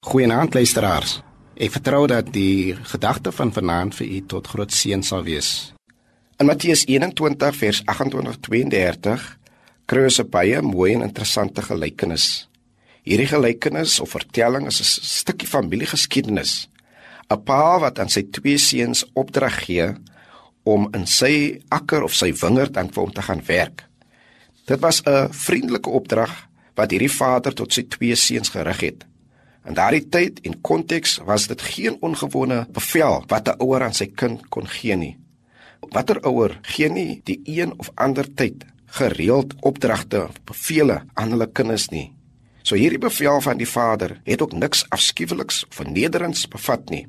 Goeienaand luisteraars. Ek vertrou dat die gedagte van vanaand vir u tot groot seën sal wees. In Matteus 21 vers 28-32 kry ons 'n baie mooi en interessante gelykenis. Hierdie gelykenis of vertelling is 'n stukkie familiegeskiedenis. 'n Pa wat aan sy twee seuns opdrag gee om in sy akker of sy wingerd aan vir hom te gaan werk. Dit was 'n vriendelike opdrag wat hierdie vader tot sy twee seuns gerig het. In daardie tyd en konteks was dit geen ongewone bevel wat 'n ouer aan sy kind kon gee nie. Watter ouer gee nie die een of ander tyd gereeld opdragte of bevele aan hulle kinders nie. So hierdie bevel van die vader het ook niks afskuweliks of vernederends bevat nie.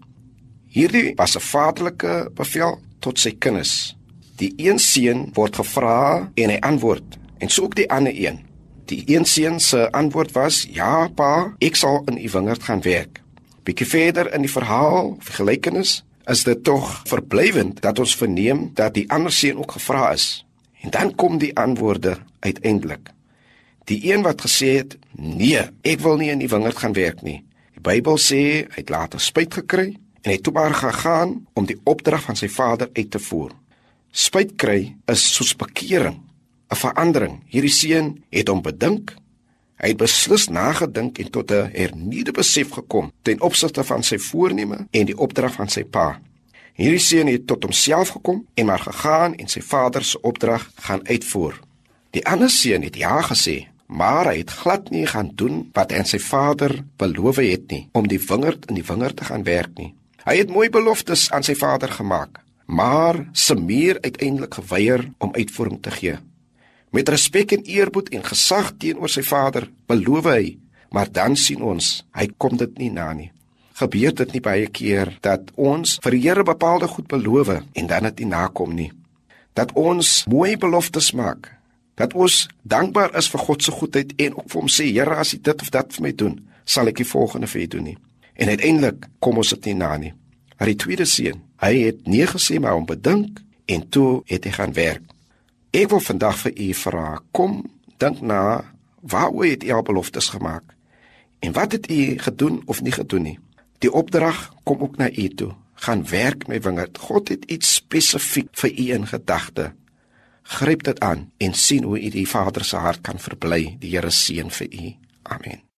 Hierdie was 'n vaderlike bevel tot sy kinders. Die een seun word gevra en hy antwoord en so ook die ander een. Die een seun se antwoord was: "Ja, pa, ek sal in u wingerd gaan werk." Bietjie verder in die verhaal, die gelykenis, is dit tog verblywend dat ons verneem dat die ander seun ook gevra is. En dan kom die antwoorde uiteindelik. Die een wat gesê het: "Nee, ek wil nie in die wingerd gaan werk nie." Die Bybel sê hy het later spyt gekry en hy het toe maar gegaan om die opdrag van sy vader uit te voer. Spyt kry is soos bekering 'n verandering. Hierdie seun het hom bedink. Hy het beslis nagedink en tot 'n hernuide besef gekom ten opsigte van sy voorneme en die opdrag van sy pa. Hierdie seun het tot homself gekom en maar gegaan en sy vader se opdrag gaan uitvoer. Die ander seun het ja gesê, maar hy het glad nie gaan doen wat hy aan sy vader beloof het nie om die wingerd in die wingerd te gaan werk nie. Hy het mooi beloftes aan sy vader gemaak, maar se meer uiteindelik geweier om uitvoering te gee. Met respek en eerbied en gesag teenoor sy vader, beloof hy, maar dan sien ons, hy kom dit nie na nie. Gebeur dit nie baie keer dat ons vir die Here bepaalde goed beloof en dan dit nie nakom nie? Dat ons mooi beloftes maak, dat ons dankbaar is vir God se goedheid en ook vir hom sê, Here, as U dit of dat vir my doen, sal ek die volgende vir U doen nie. En uiteindelik kom ons dit nie na nie. Maar die tweede seun, hy het nee gesê maar hom bedink en toe het hy gaan werk. Ek wil vandag vir u vra, kom dink na waaroor het u al beloftes gemaak? En wat het u gedoen of nie gedoen nie? Die opdrag kom ook na u toe. Gaan werk my wingerd. God het iets spesifiek vir u in gedagte. Gryp dit aan en sien hoe u die Vader se hart kan verbly. Die Here seën vir u. Amen.